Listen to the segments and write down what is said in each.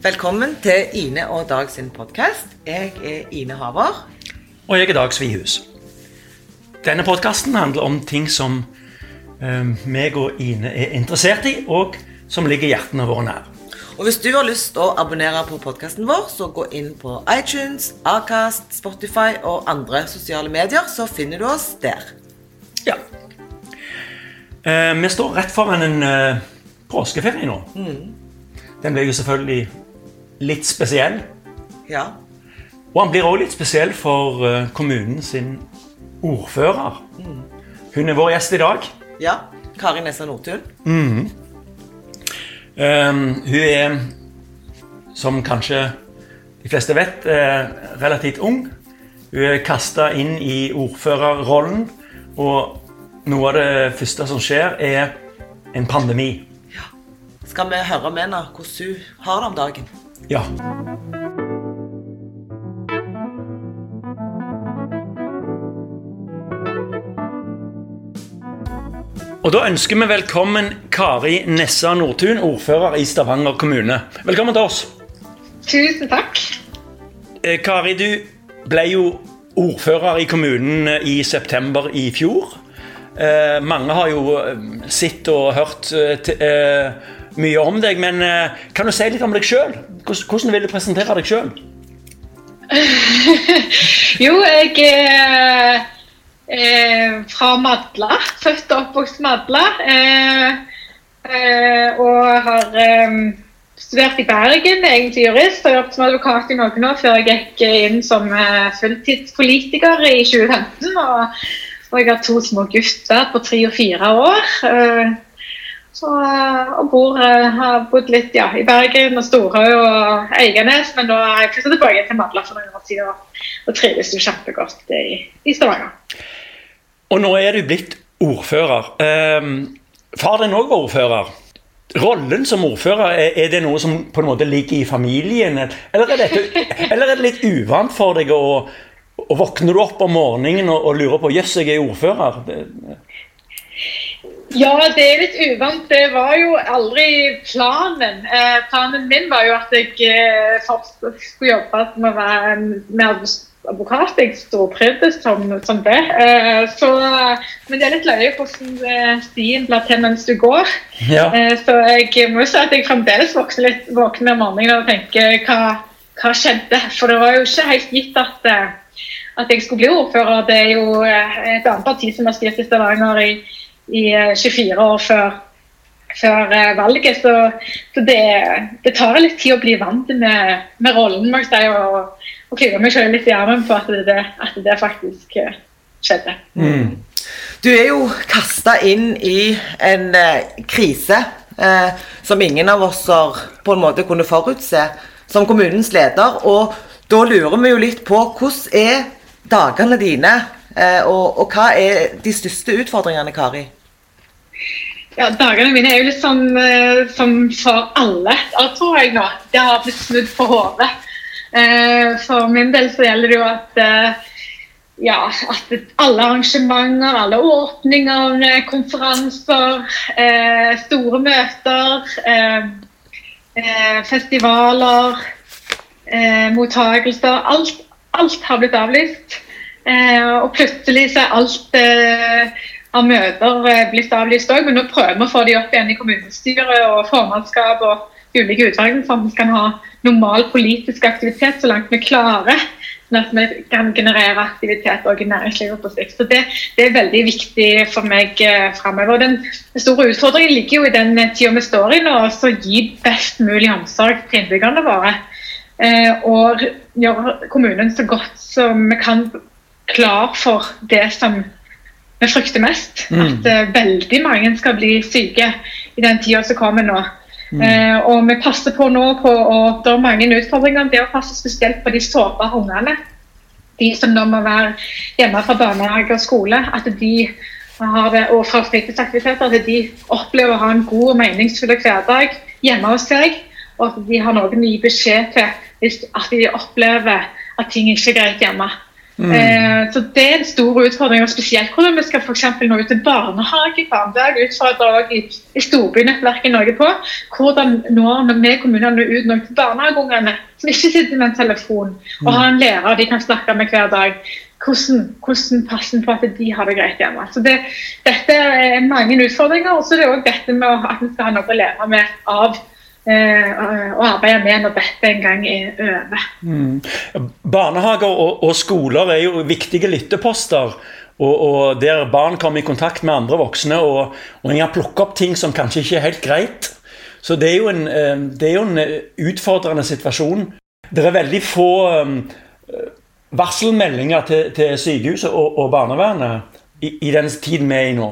Velkommen til Ine og Dag sin podkast. Jeg er Ine Haver. Og jeg er Dag Svihus. Denne podkasten handler om ting som eh, meg og Ine er interessert i, og som ligger hjertene våre nær. Og Hvis du har lyst til å abonnere på podkasten vår, så gå inn på iTunes, Acast, Spotify og andre sosiale medier, så finner du oss der. Ja. Eh, vi står rett foran en eh, påskeferie nå. Den blir jo selvfølgelig litt spesiell. Ja. Og han blir også litt spesiell for eh, kommunen sin ordfører. Hun er vår gjest i dag. ja. Kari Nessa Nordtun. Um, hun er, som kanskje de fleste vet, eh, relativt ung. Hun er kasta inn i ordførerrollen, og noe av det første som skjer, er en pandemi. Skal vi høre med henne hvordan hun har det om dagen? Ja. Og Da ønsker vi velkommen Kari Nessa Nordtun, ordfører i Stavanger kommune. Velkommen til oss. Tusen takk. Eh, Kari, du ble jo ordfører i kommunen i september i fjor. Eh, mange har jo eh, sett og hørt mye om deg, men eh, kan du si litt om deg sjøl? Hvordan, vil du presentere deg sjøl? Jo, jeg er eh, fra Madla. Født og oppvokst Madla. Eh, eh, og har eh, studert i Bergen, egentlig jurist. Og jobbet som advokat i noen år før jeg gikk inn som eh, fulltidspolitiker i 2015. Og, og jeg har to små gutter på tre og fire år. Eh, så, eh, og bor, eh, har bodd litt ja, i Bergen og Storhaug og Eiganes, men da har jeg flyttet tilbake til Madla for noen år siden og, og trives jo kjempegodt i, i Stavanger. Og nå er du blitt ordfører. Ehm, far din òg var ordfører. Rollen som ordfører, er, er det noe som på en måte ligger i familien? Eller er, dette, eller er det litt uvant for deg å, å våkne du opp om morgenen og, og lure på Jøss, jeg er ordfører? Det, Ja, det er litt uvant. Det var jo aldri planen. Eh, planen min var jo at jeg eh, først skulle jobbe med å være med advokat. Jeg stortrivdes som, som det. Eh, så, men det er litt løye hvordan eh, stien blir til mens du går. ja. Eh, så jeg må jo si at jeg fremdeles våkner litt våkner om morgenen og tenker hva, hva skjedde? For det var jo ikke helt gitt at, eh, at jeg skulle bli ordfører. Det er jo et annet parti som har styrt i Stavanger i, i eh, 24 år før, før eh, valget. Så, så det, det tar litt tid å bli vant med, med rollen, må jeg si. Og, og klyve meg selv litt i armen på at det, at det faktisk skjedde. skjedde. Du er jo kasta inn i en eh, krise eh, som ingen av oss har på en måte kunne forutse som kommunens leder. Og da lurer vi jo litt på hvordan er dagene dine, eh, og, og hva er de største utfordringene, Kari? Ja, Dagene mine er jo litt sånn uh, som for alle, tror jeg nå. Det har blitt snudd på hodet. Uh, for min del så gjelder det jo at uh, ja, at alle arrangementer, alle åpninger, eh, konferanser, store møter, festivaler, mottagelser alt, alt har blitt avlyst. Og plutselig så er alt av møter eh, blitt avlyst òg, men nå prøver vi å få de opp igjen i kommunestyret og formannskap og ulike utvalg, sånn at vi kan ha normal politisk aktivitet så langt vi klarer. Sånn at vi kan generere aktivitet også i næringslivet på sikt. Så det, det er veldig viktig for meg eh, framover. Den store utfordringen ligger jo i den tida vi står i nå, å gi best mulig omsorg til innbyggerne våre. Eh, og gjøre kommunen så godt som vi kan klar for det som vi frykter mest. At uh, veldig mange skal bli syke i den tida som kommer nå. Eh, og vi passer på nå på og Det er mange utfordringer. Det å passe spesielt på de sårbare ungene. De som nå må være hjemme fra barnehage og skole. At de har det, og fra fritidsaktiviteter. At de opplever å ha en god og meningsfull hverdag hjemme hos seg. Og at de har noen å gi beskjed til hvis at de opplever at ting ikke er greit hjemme. Eh, så Det er en stor utfordring, og spesielt hvordan vi skal for nå ut til barnehagebarn. Det har jeg utfordra i, i storbynettverket Norge på. Hvordan når vi kommunene ut noe til barnehageungene som ikke sitter med en telefon, og har en lærer de kan snakke med hver dag. Hvordan, hvordan passer på at de har det greit hjemme. Så det, Dette er mange utfordringer. Og så er det òg dette med at vi skal ha noe å lære med av eh, å arbeide med når dette en gang er over. Mm. Barnehager og, og, skoler er jo viktige lytteposter. Og, og, der barn kommer i kontakt med andre voksne og, og en kan plukke opp ting som kanskje ikke er helt greit. Så det er jo en, eh, er jo en eh, utfordrende situasjon. Det er veldig få varselmeldinger til, til sykehuset og, og barnevernet i, i den tiden vi er i nå.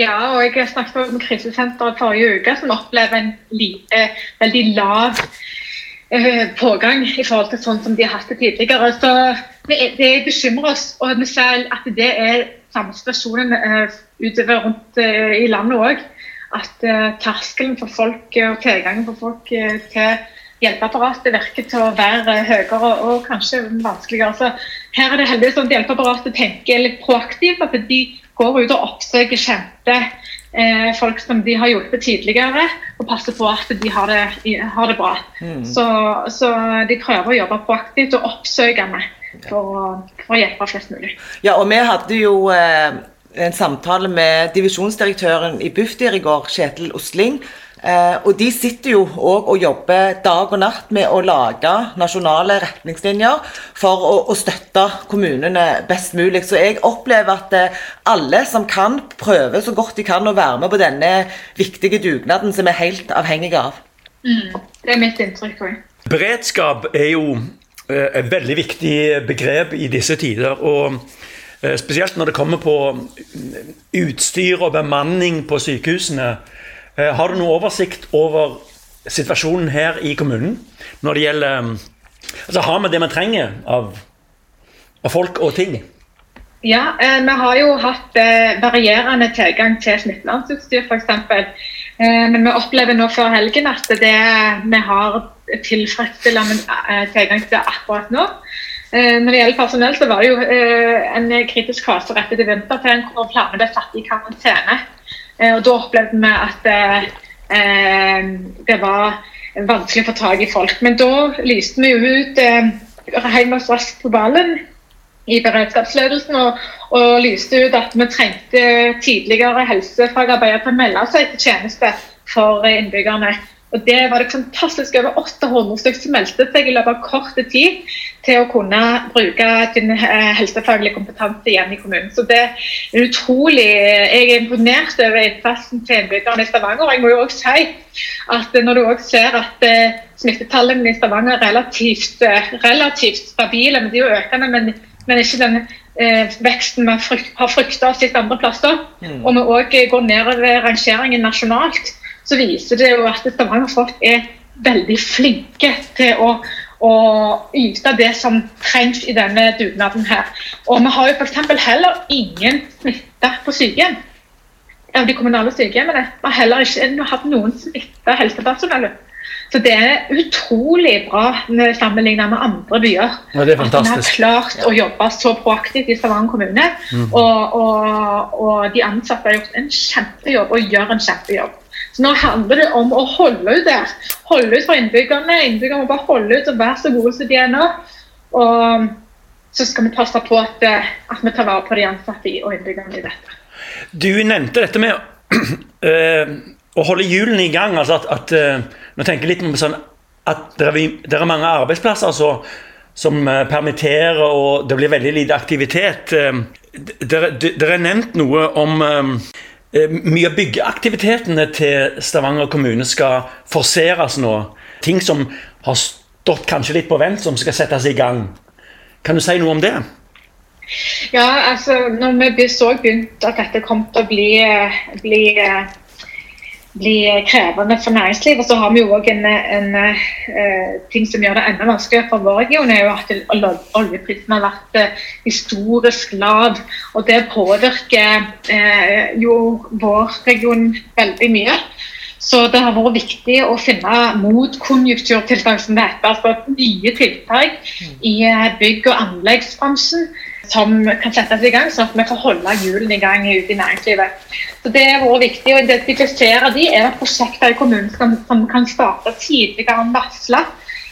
Ja, og jeg snakket med krisesenteret forrige uke, som opplever en lite, veldig lav eh, pågang i forhold til sånn som de har hatt det tidligere. Så det, bekymrer oss, og vi ser at det er samme situasjonen eh, utover rundt eh, i landet òg. At terskelen for folk og tilgangen for folk til hjelpeapparatet virker til å være høyere og kanskje vanskeligere. Så her er det heldigvis sånn at hjelpeapparatet tenker litt proaktivt. At de går ut og oppsøker kjente eh, folk som de har hjulpet tidligere, og passer på at de har det, har det bra. Mm. Så, så, de prøver å jobbe proaktivt og oppsøkende for, for, å hjelpe flest mulig. Ja, og vi hadde jo eh, en samtale med divisjonsdirektøren i Bufdir i går, Kjetil Osling. Eh, og De sitter jo òg og jobber dag og natt med å lage nasjonale retningslinjer for å, å støtte kommunene best mulig. Så jeg opplever at eh, alle som kan, prøver så godt de kan å være med på denne viktige dugnaden som vi er helt avhengige av. Mm, det er mitt inntrykk òg. Beredskap er jo eh, et veldig viktig begrep i disse tider. og Spesielt når det kommer på utstyr og bemanning på sykehusene. Eh, har du noe oversikt over situasjonen her i kommunen når det gjelder eh, Altså har vi det vi trenger av, av folk og ting? Ja, eh, vi har jo hatt eh, varierende tilgang til smittevernutstyr f.eks. Eh, men vi opplever nå før helgen at det vi har tilfredsstillende eh, tilgang til akkurat nå. Eh, når det gjelder personell, så var det jo en kritisk fase rett etter vinterferien hvor flere ble satt i karantene. Eh, og da opplevde vi at eh, eh, det var vanskelig å få tak i folk. Men da lyste vi jo ut hjemme Heimas raskt på ballen i beredskapsledelsen og, og, lyste ut at vi trengte tidligere helsefagarbeidere til å melde seg til tjeneste for innbyggerne. Og Det var det fantastisk over 800 stykker som meldte seg i løpet av kort tid til å kunne bruke sin eh, helsefaglige kompetanse igjen i kommunen. Så det er utrolig, Jeg er imponert over innsatsen til innbyggerne i Stavanger. og jeg må jo også si at Når du også ser at eh, smittetallene i Stavanger er relativt, eh, relativt stabile, men de er jo økende, men, men ikke den veksten vi har frykta og sett andre plasser, mm. og vi òg går nedover rangeringen nasjonalt, så viser det jo at Stavanger folk er veldig flinke til å, og yte det som trengs i denne dugnaden her. Og vi har jo f.eks. heller ingen smitte på sykehjem. Av de kommunale sykehjemmene. Vi har heller ikke hatt noen smitta helsepersonell. Så det er utrolig bra sammenlignet med andre byer. Ja, det er fantastisk. At vi har klart å jobbe så proaktivt i Stavanger kommune. Mm. Og, og, og, de ansatte har gjort en kjempejobb og gjør en kjempejobb. Så nå handler det om å holde ut der. Holde ut for innbyggerne. Innbyggerne må bare holde ut og være så gode som de er nå. Og så skal vi passe på at, eh, at vi tar vare på de ansatte og innbyggerne i dette. Du nevnte dette med øh, å holde hjulene i gang. altså at, at øh, Nå tenker jeg litt på sånn at det er, er mange arbeidsplasser så, som permitterer, og det blir veldig lite aktivitet. Dere har nevnt noe om Eh, mye av byggeaktivitetene til Stavanger kommune skal forseres nå. Ting som har stått kanskje litt på vent, som skal settes i gang. Kan du si noe om det? Ja, altså når vi så begynt at dette kom til å bli, bli blir krevende for næringslivet. Så har vi jo òg en, en en, ting som gjør det enda vanskeligere for vår region, er jo at oljeprisen har vært uh, historisk lav. Og det påvirker eh, jo vår region veldig mye. Så det har vært viktig å finne motkonjunkturtiltak som det heter, altså nye tiltak i eh, bygg- og anleggsbransjen som kan settes i gang, sånn at vi får holde hjulene i gang ute i næringslivet. Så Det har vært viktig å identifisere de. Er det prosjekter i kommunen som, som kan starte tidligere enn varsla?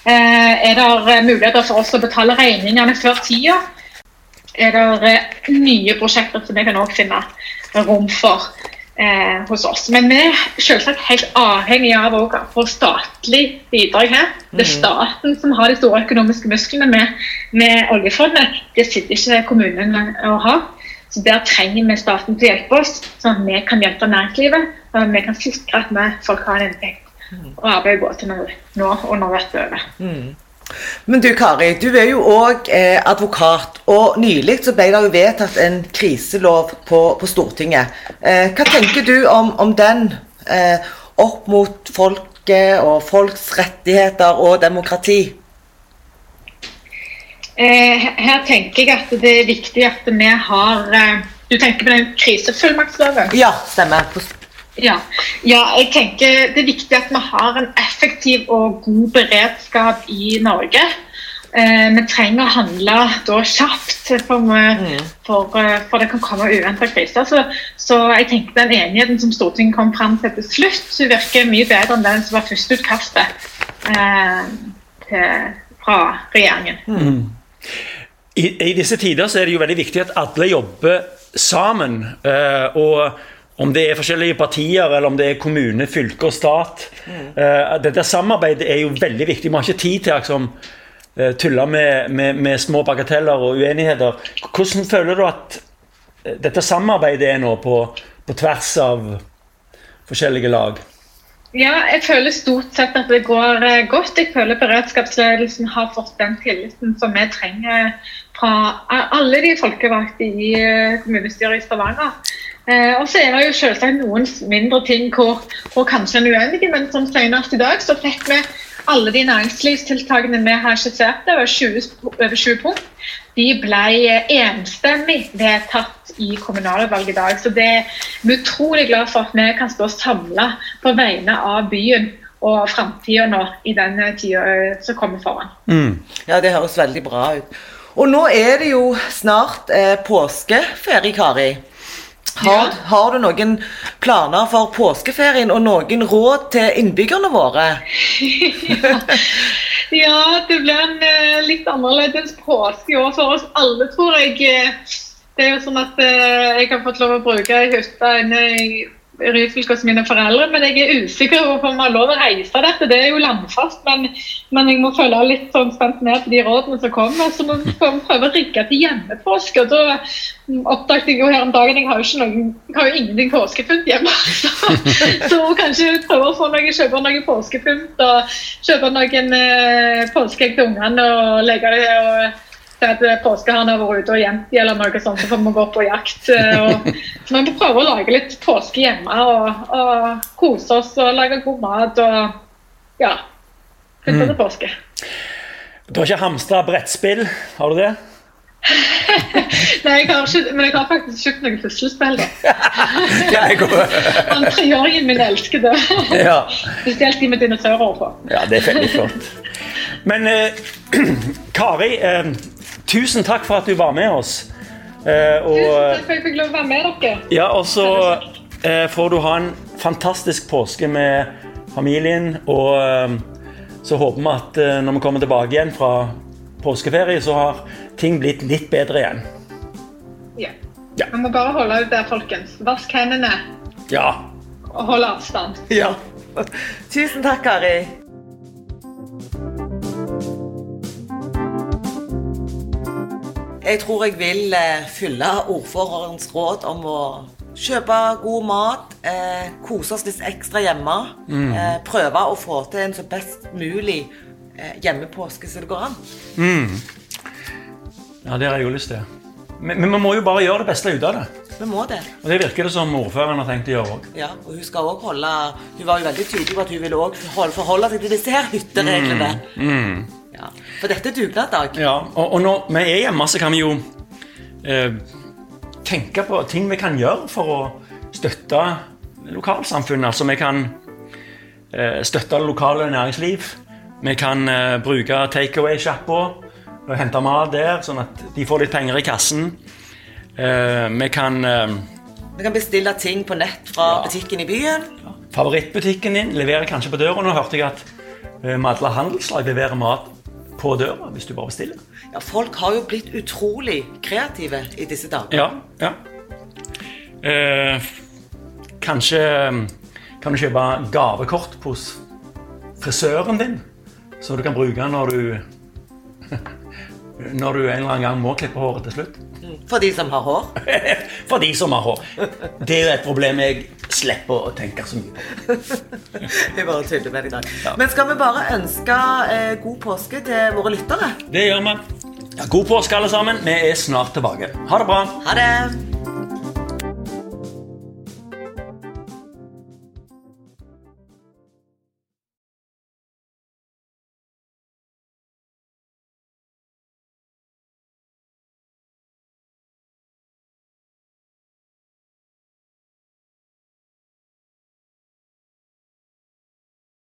Eh, er det muligheter for oss å betale regningene før tida? Er det eh, nye prosjekter som vi kan også finne rom for? Eh, hos oss. Men vi er selvsagt helt avhengig av å få statlig bidrag her. Det er mm. staten som har de store økonomiske musklene med, med oljefondet. Det sitter ikke kommunene å ha. Så Der trenger vi staten til å hjelpe oss, sånn at vi kan hjelpe næringslivet. Og vi kan sikre at vi, folk har en inntekt mm. og arbeid går til nå, og når dette er over. Mm. Men du Kari, du er jo òg eh, advokat, og nylig så ble det jo vedtatt en kriselov på, på Stortinget. Eh, hva tenker du om, om den eh, opp mot folket og folks rettigheter og demokrati? Eh, her tenker jeg at det er viktig at vi har eh, Du tenker på den krisefullmaktsloven? Ja, stemmer. Ja. ja. jeg tenker det er viktig at vi har en effektiv og god beredskap i Norge. Eh, vi trenger å handle da kjapt, for, vi, for, eh, for det kan komme uventa kriser. Så, så, jeg tenker den enigheten som Stortinget kom fram til til slutt, så virker mye bedre enn den som var førsteutkastet eh, fra regjeringen. Mm. I, I, disse tider så er det jo veldig viktig at alle jobber sammen. Eh, og om det er forskjellige partier, eller om det er kommune, fylke og stat. Mm. Uh, dette samarbeidet er jo veldig viktig. Vi har ikke tid til å liksom, uh, tulle med, med, med, små bagateller og uenigheter. Hvordan føler du at eh, dette samarbeidet er nå på, på tvers av forskjellige lag? Ja, jeg føler stort sett at det går godt. Jeg føler beredskapsledelsen har fått den tilliten som vi trenger fra alle de folkevalgte i kommunestyret i Stavanger. Eh, og så er det jo selvsagt noen mindre ting hvor, hvor kanskje en er uenige, men som senest i dag så fikk vi alle de næringslivstiltakene vi har skissert, over 20, over 20 punkt, de ble enstemmig vedtatt i kommunalvalget i dag. Så det er vi utrolig glad for at vi kan stå samla på vegne av byen og framtida nå i den tida eh, som kommer foran. Mm. Ja, det høres veldig bra ut. Og nå er det jo snart eh, påskeferie, Kari. Har, har, du noen planer for påskeferien og noen råd til innbyggerne våre? ja, det blir en uh, litt annerledes påske i år for oss alle, tror jeg. Det er jo sånn at uh, jeg har fått lov å bruke ei hytte inne i Ryfylke hos mine foreldre, men jeg er usikker på om vi har lov å reise dette. Det er jo landfast, men, men jeg må følge litt sånn spent med på de rådene som kommer. Så må vi prøve å rigge til hjemmepåske. og Da oppdaget jeg jo her om dagen jeg har jo, ikke noen, jeg har jo ingenting påskepynt hjemme. Så, så kanskje prøve å få noe, kjøpe noe påskepynt og kjøpe noen eh, påskeegg til ungene og legge det og at eh, påskeharen har vært ute og gjemt dem, eller noe sånt, så får vi gå på jakt. Eh, og, så vi prøver å lage litt påske hjemme og, og kose oss og lage god mat og ja. Pynte mm. til påske. Du har ikke hamstra brettspill, har du det? Nei, jeg har ikke, men jeg har faktisk kjøpt noen puslespill. Han treåringen min elsker det. Ja. Spesielt de med dinosaurer på. Ja, det er veldig flott. Men eh, Kari, eh, tusen takk for at du var med oss. Eh, og, tusen takk for at jeg fikk lov å være med dere. Ja, og så eh, får du ha en fantastisk påske med familien. Og eh, så håper vi at eh, når vi kommer tilbake igjen fra påskeferie, så har ting blitt litt bedre igjen. Ja. ja. Vi må bare holde ut der, folkens. Vask hendene. Ja. Og hold avstand. Ja. Tusen takk, Kari. Jeg tror jeg vil eh, fylle ordførerens råd om å kjøpe god mat, eh, kose oss litt ekstra hjemme. Mm. Eh, prøve å få til en så best mulig eh, hjemmepåske som det går an. Mm. Ja, det har jeg jo lyst til. Men, men vi må jo bare gjøre det beste ut av det. Vi må det. Og Det virker det som ordføreren har tenkt å gjøre òg. Ja, og hun skal også holde Hun var jo veldig tydelig på at hun ville også forholde seg til disse her hyttereglene. Mm. Mm. Ja, For dette er dugnadsdag. Ja, og, og når vi er hjemme, så kan vi jo eh, tenke på ting vi kan gjøre for å støtte lokalsamfunnet. Altså vi kan eh, støtte det lokale næringsliv. Vi kan eh, bruke takeaway-sjappa og hente mat der, sånn at de får litt penger i kassen. Eh, vi kan eh, Vi kan bestille ting på nett fra Ja. butikken i byen. Favorittbutikken din leverer kanskje på døra. Nå hørte jeg at eh, Madla Handelslag leverer mat på døra hvis du bare bestiller. Ja, Folk har jo blitt utrolig kreative i disse dager. Ja, ja. Eh, kanskje kan du kjøpe gavekort hos frisøren din, så du kan bruke når du Når du en eller annen gang må klippe håret til slutt. For de som har hår. For de som har hår. Det er jo et problem jeg slipper å tenke så mye på. Vi bare tuller med deg i dag. Men skal vi bare ønske eh, god påske til våre lyttere? Det gjør vi. Ja, god påske, alle sammen. Vi er snart tilbake. Ha det bra. Ha det!